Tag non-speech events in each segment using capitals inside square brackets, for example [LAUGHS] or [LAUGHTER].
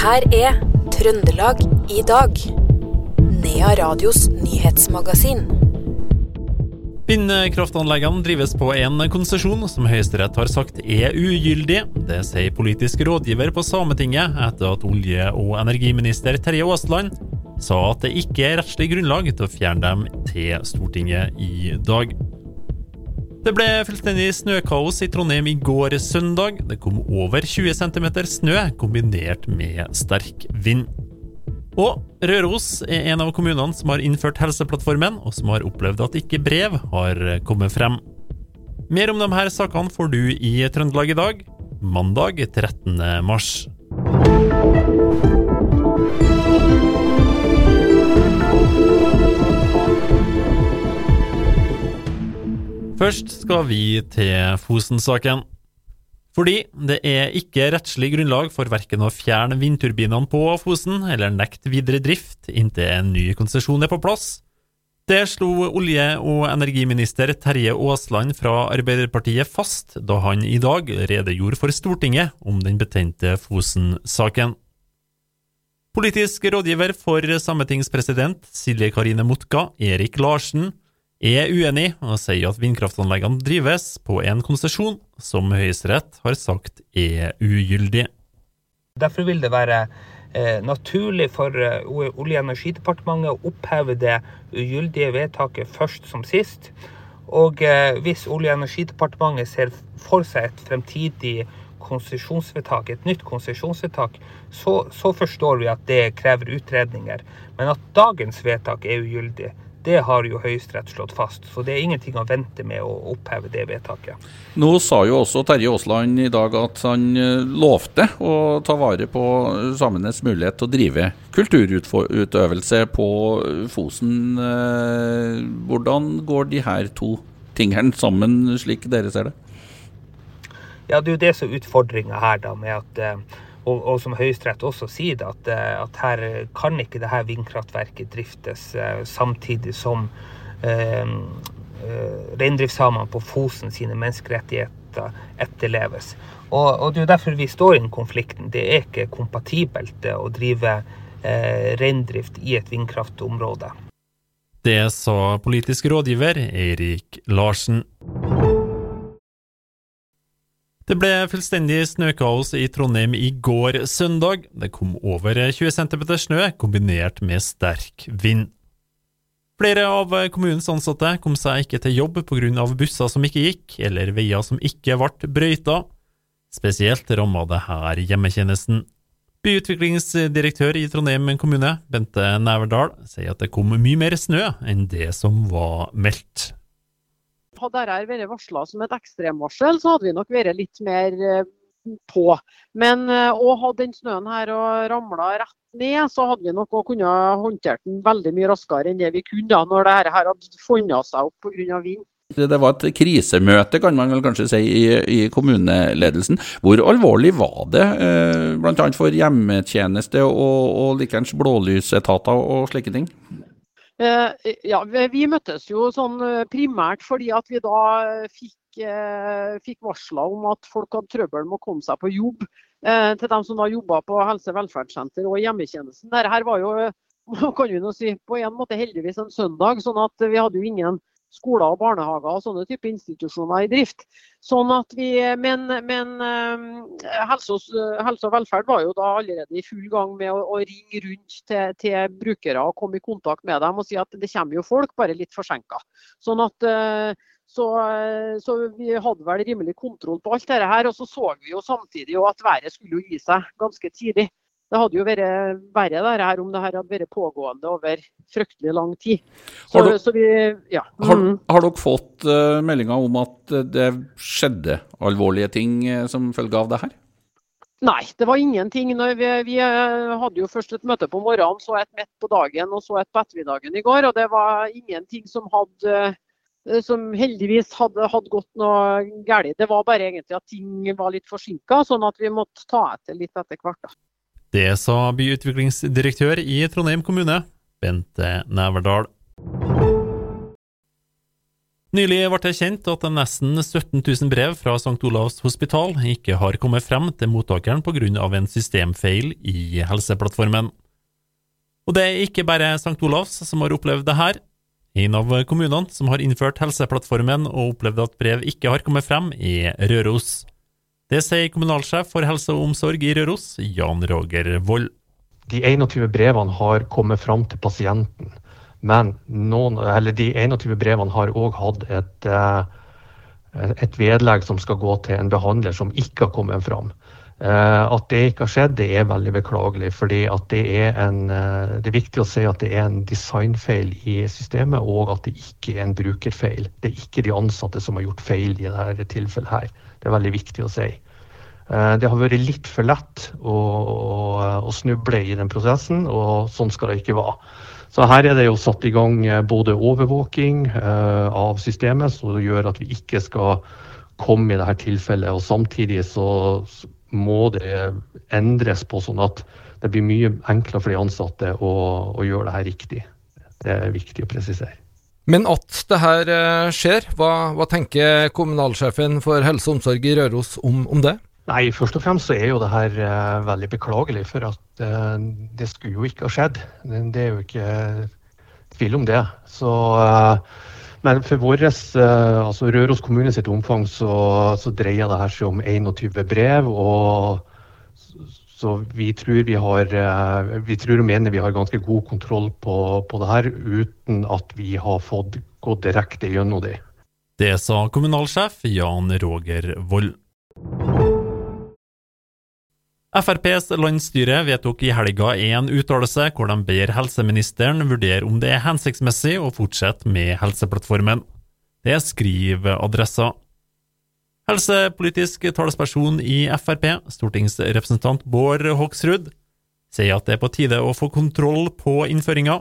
her er Trøndelag i dag. Nea Radios nyhetsmagasin. Vindkraftanleggene drives på en konsesjon som Høyesterett har sagt er ugyldig. Det sier politisk rådgiver på Sametinget etter at olje- og energiminister Terje Aasland sa at det ikke er rettslig grunnlag til å fjerne dem til Stortinget i dag. Det ble fullstendig snøkaos i Trondheim i går søndag. Det kom over 20 cm snø kombinert med sterk vind. Og Røros er en av kommunene som har innført Helseplattformen, og som har opplevd at ikke brev har kommet frem. Mer om de her sakene får du i Trøndelag i dag, mandag 13. mars. Først skal vi til Fosen-saken. Fordi det er ikke rettslig grunnlag for verken å fjerne vindturbinene på Fosen eller nekte videre drift inntil en ny konsesjon er på plass. Det slo olje- og energiminister Terje Aasland fra Arbeiderpartiet fast da han i dag redegjorde for Stortinget om den betente Fosen-saken. Politisk rådgiver for sametingspresident Silje Karine Motka, Erik Larsen, er uenig og sier at vindkraftanleggene drives på en konsesjon som Høyesterett har sagt er ugyldig. Derfor vil det være eh, naturlig for eh, Olje- og energidepartementet å oppheve det ugyldige vedtaket først som sist. Og eh, hvis Olje- og energidepartementet ser for seg et fremtidig konsesjonsvedtak, et nytt konsesjonsvedtak, så, så forstår vi at det krever utredninger. Men at dagens vedtak er ugyldig, det har jo Høyesterett slått fast. Så det er ingenting å vente med å oppheve det vedtaket. Nå sa jo også Terje Aasland i dag at han eh, lovte å ta vare på samenes mulighet til å drive kulturutøvelse på Fosen. Eh, Hvordan går de her to tingene sammen, slik dere ser det? Ja, det er jo det som er utfordringa her, da, med at eh, og, og som Høyesterett også sier, det, at, eh, at her kan ikke det her vindkraftverket driftes eh, samtidig som eh, eh, reindriftssamene på Fosen sine menneskerettigheter etterleves. Og, og Det er derfor vi står i den konflikten. Det er ikke kompatibelt å drive eh, reindrift i et vindkraftområde. Det sa politisk rådgiver Eirik Larsen. Det ble fullstendig snøkaos i Trondheim i går søndag. Det kom over 20 cm snø, kombinert med sterk vind. Flere av kommunens ansatte kom seg ikke til jobb pga. busser som ikke gikk, eller veier som ikke ble brøyta. Spesielt ramma det her hjemmetjenesten. Byutviklingsdirektør i Trondheim kommune, Bente Næverdal, sier at det kom mye mer snø enn det som var meldt. Hadde dette vært varsla som et ekstremvarsel, så hadde vi nok vært litt mer eh, på. Men eh, å ha den snøen her og ramla rett ned, så hadde vi nok kunnet håndtert den veldig mye raskere enn det vi kunne da, når dette hadde funnet seg opp pga. vind. Det var et krisemøte, kan man vel kanskje si, i, i kommuneledelsen. Hvor alvorlig var det, eh, bl.a. for hjemmetjeneste og, og likeens blålysetater og slike ting? Eh, ja, vi, møttes jo sånn eh, primært fordi at vi da fikk, eh, fikk varsler om at folk hadde trøbbel med å komme seg på jobb. Til dem som da jobba på helse- og velferdssenter og hjemmetjenesten. Dette var jo [LAUGHS] kan vi nå si, på en måte heldigvis en søndag, sånn at vi hadde jo ingen skoler og barnehager og sånne type institusjoner i drift. Sånn at vi, men, men eh, helse, og, helse, og, velferd var jo da allerede i full gang med å, å ringe rundt til, til, brukere og komme i kontakt med dem og si at det kommer jo folk, bare litt forsinka. Sånn eh, så, så, vi hadde vel rimelig kontroll på alt dette her. Og så så vi jo samtidig at været skulle gi seg ganske tidlig. Det hadde jo vært verre der her om det her hadde vært pågående over fryktelig lang tid. Så, Har, du, vi, ja. mm. har, har, dere fått uh, meldinger om at det skjedde alvorlige ting uh, som følge av det her? Nei, det var ingenting. Vi, vi, hadde jo først et møte på morgenen, så et midt på dagen og så et på ettermiddagen i går. Og det var ingenting som hadde som heldigvis hadde, hadde gått noe galt. Det var bare egentlig at ting var litt forsinka, sånn at vi måtte ta etter litt etter hvert. da. Det sa byutviklingsdirektør i Trondheim kommune, Bente Næverdal. Nylig ble det kjent at nesten 17 000 brev fra St. Olavs hospital ikke har kommet frem til mottakeren pga. en systemfeil i Helseplattformen. Og det er ikke bare St. Olavs som har opplevd det her. En av kommunene som har innført Helseplattformen og opplevd at brev ikke har kommet frem, er Røros. Det sier kommunalsjef for helse og omsorg i Røros, Jan Roger Vold. De 21 brevene har kommet fram til pasienten. Men noen, de 21 brevene har òg hatt et, eh, et, vedlegg som skal gå til en behandler som ikke har kommet fram. Eh, at det ikke har skjedd, det er veldig beklagelig. fordi det er, en, eh, det er viktig å si at det er en designfeil i systemet, og at det ikke er en brukerfeil. Det er ikke de ansatte som har gjort feil i dette tilfellet. her. Det er veldig viktig å si. Det har vært litt for lett å, å, å snuble i den prosessen, og sånn skal det ikke være. Så her er det jo satt i gang eh, både overvåking eh, av systemet, som gjør at vi ikke skal komme i dette tilfellet. Og samtidig så må det endres på sånn at det blir mye enklere for de ansatte å, å gjøre det her riktig. Det er viktig å presisere. Men at det her eh, skjer, hva, hva tenker kommunalsjefen for helse og omsorg i Røros om, om det? Nei, først og fremst så er jo det her uh, veldig beklagelig. For at uh, det skulle jo ikke ha skjedd. Det er jo ikke tvil om det. Så, men for vår, altså Røros kommune sitt omfang så, så, dreier det her seg om 21 brev. og så vi tror, vi, har, vi tror og mener vi har ganske god kontroll på, på det her, uten at vi har fått gått direkte gjennom det. Det sa kommunalsjef Jan Roger Vold. FrPs landsstyre vedtok i helga en uttalelse hvor de ber helseministeren vurdere om det er hensiktsmessig å fortsette med Helseplattformen. Det skriver Adressa. Helsepolitisk talsperson i Frp, stortingsrepresentant Bård Hoksrud, sier at det er på tide å få kontroll på innføringa.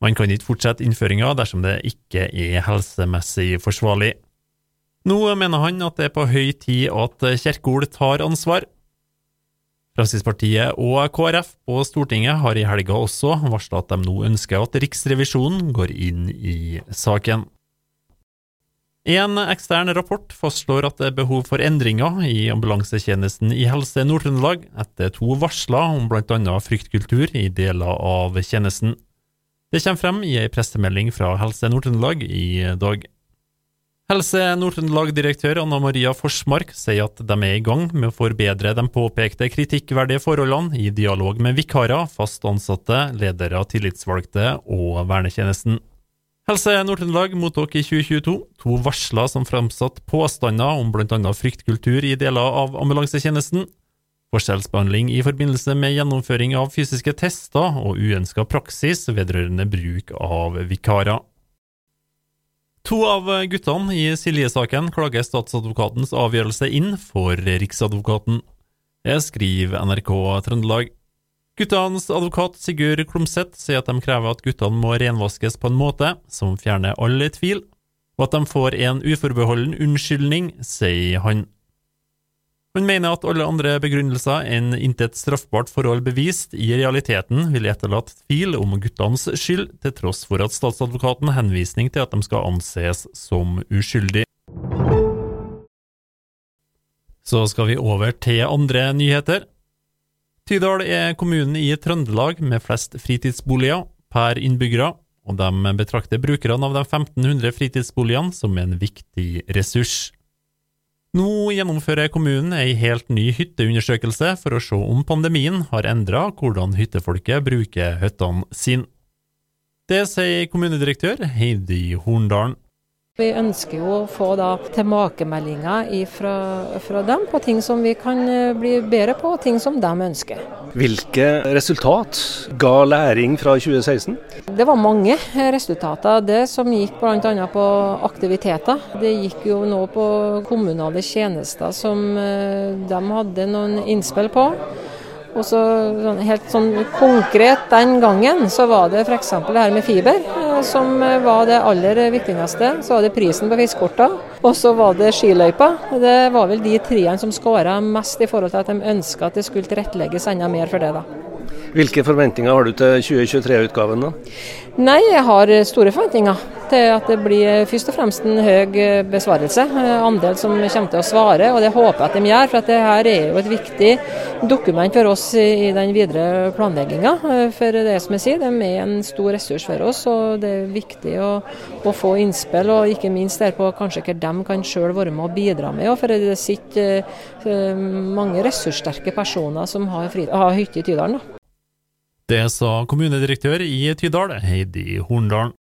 Man kan ikke fortsette innføringa dersom det ikke er helsemessig forsvarlig. Nå mener han at det er på høy tid at Kjerkol tar ansvar. Fremskrittspartiet og KrF på Stortinget har i helga også varsla at de nå ønsker at Riksrevisjonen går inn i saken. En ekstern rapport fastslår at det er behov for endringer i ambulansetjenesten i Helse Nord-Trøndelag etter to varsler om bl.a. fryktkultur i deler av tjenesten. Det kommer frem i ei pressemelding fra Helse Nord-Trøndelag i dag. Helse Nord-Trøndelag-direktør Anna Maria Forsmark sier at de er i gang med å forbedre de påpekte kritikkverdige forholdene i dialog med vikarer, fast ansatte, ledere, tillitsvalgte og vernetjenesten. Helse Nord-Trøndelag mottok i 2022 to varsler som framsatte påstander om bl.a. fryktkultur i deler av ambulansetjenesten, forskjellsbehandling i forbindelse med gjennomføring av fysiske tester og uønska praksis vedrørende bruk av vikarer. To av guttene i Silje-saken klager statsadvokatens avgjørelse inn for Riksadvokaten. Det skriver NRK Trøndelag. Guttenes advokat Sigurd Klomsæt sier at de krever at guttene må renvaskes på en måte som fjerner all tvil, og at de får en uforbeholden unnskyldning, sier han. Han mener at alle andre begrunnelser enn intet straffbart forhold bevist i realiteten ville etterlatt tvil om guttenes skyld, til tross for at statsadvokaten henvisning til at de skal anses som uskyldige. Så skal vi over til andre nyheter. Tydal er kommunen i Trøndelag med flest fritidsboliger per innbyggere, og de betrakter brukerne av de 1500 fritidsboligene som en viktig ressurs. Nå gjennomfører kommunen ei helt ny hytteundersøkelse for å se om pandemien har endra hvordan hyttefolket bruker hyttene sine. Det sier kommunedirektør Heidi Horndalen. Vi ønsker jo å få da tilbakemeldinger fra, fra, dem på ting som vi kan eh, bli bedre på, og ting som de ønsker. Hvilke resultat ga læring fra 2016? Det var mange resultater. Det som gikk bl.a. på aktiviteter. Det gikk jo nå på kommunale tjenester som eh, de hadde noen innspill på. Og så sånn, Helt sånn konkret den gangen så var det f.eks. det her med fiber som var det aller viktigste. Så var det prisen på fiskekorta, og så var det skiløypa. Det var vel de treene som skåra mest i forhold til at de ønska at det skulle tilrettelegges enda mer for det. da. Hvilke forventninger har du til 2023-utgaven? da? Nei, Jeg har store forventninger til at det blir først og fremst en høy besvarelse, andel som kommer til å svare. og Det håper jeg at de gjør, for det her er jo et viktig dokument for oss i den videre planlegginga. For det som jeg sier, de er en stor ressurs for oss, og det er viktig å, å få innspill, og ikke minst der på kanskje hva de kan sjøl være med å bidra med. For det sitter mange ressurssterke personer som har, fri, har hytte i Tydalen. Det sa kommunedirektør i Tydal, Heidi Horndalen.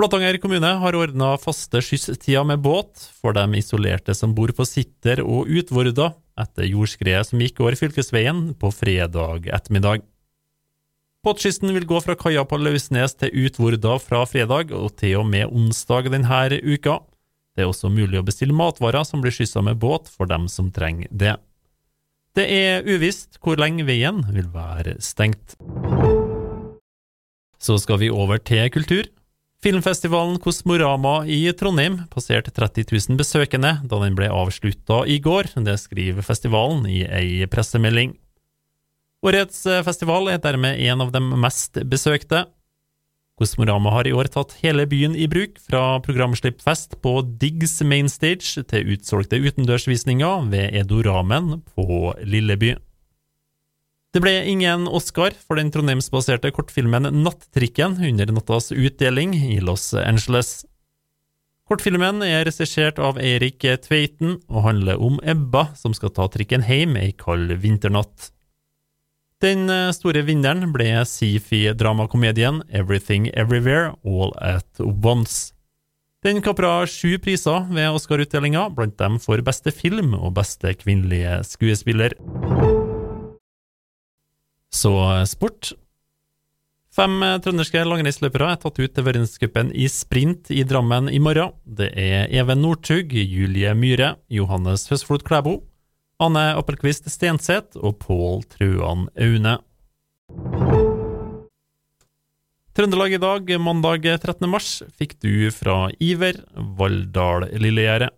Flatanger kommune har ordna faste skysstider med båt for de isolerte som bor på Sitter og Utvorda etter jordskredet som gikk over fylkesveien på fredag ettermiddag. Båtskysten vil gå fra kaia på Lausnes til Utvorda fra fredag og til og med onsdag denne uka. Det er også mulig å bestille matvarer som blir skyssa med båt for dem som trenger det. Det er uvisst hvor lenge veien vil være stengt. Så skal vi over til kultur. Filmfestivalen Kosmorama i Trondheim passerte 30 000 besøkende da den ble avslutta i går, det skriver festivalen i ei pressemelding. Årets festival er dermed en av de mest besøkte, Kosmorama har i år tatt hele byen i bruk, fra programslippfest på Diggs Mainstage til utsolgte utendørsvisninger ved Edoramen på Lilleby. Det ble ingen Oscar for den trondheimsbaserte kortfilmen Nattrikken under nattas utdeling i Los Angeles. Kortfilmen er regissert av Eirik Tveiten og handler om Ebba som skal ta trikken hjem ei kald vinternatt. Den eh, store vinneren ble sci-fi-dramakomedien Everything Everywhere All At Once. Den kapra sju priser ved Oscar-utdelinga, blant dem for beste film og beste kvinnelige skuespiller. Så eh, sport. Fem eh, trønderske langrennsløpere er tatt ut til verdenscupen i sprint i Drammen i morgen. Det er Even Northug, Julie Myhre, Johannes Høsflot Klæbo, Anne Appelquist Stenseth og Pål Truan Aune. Trøndelag i dag, mandag 13. mars, fikk du fra Iver Valldal Lillegjerdet.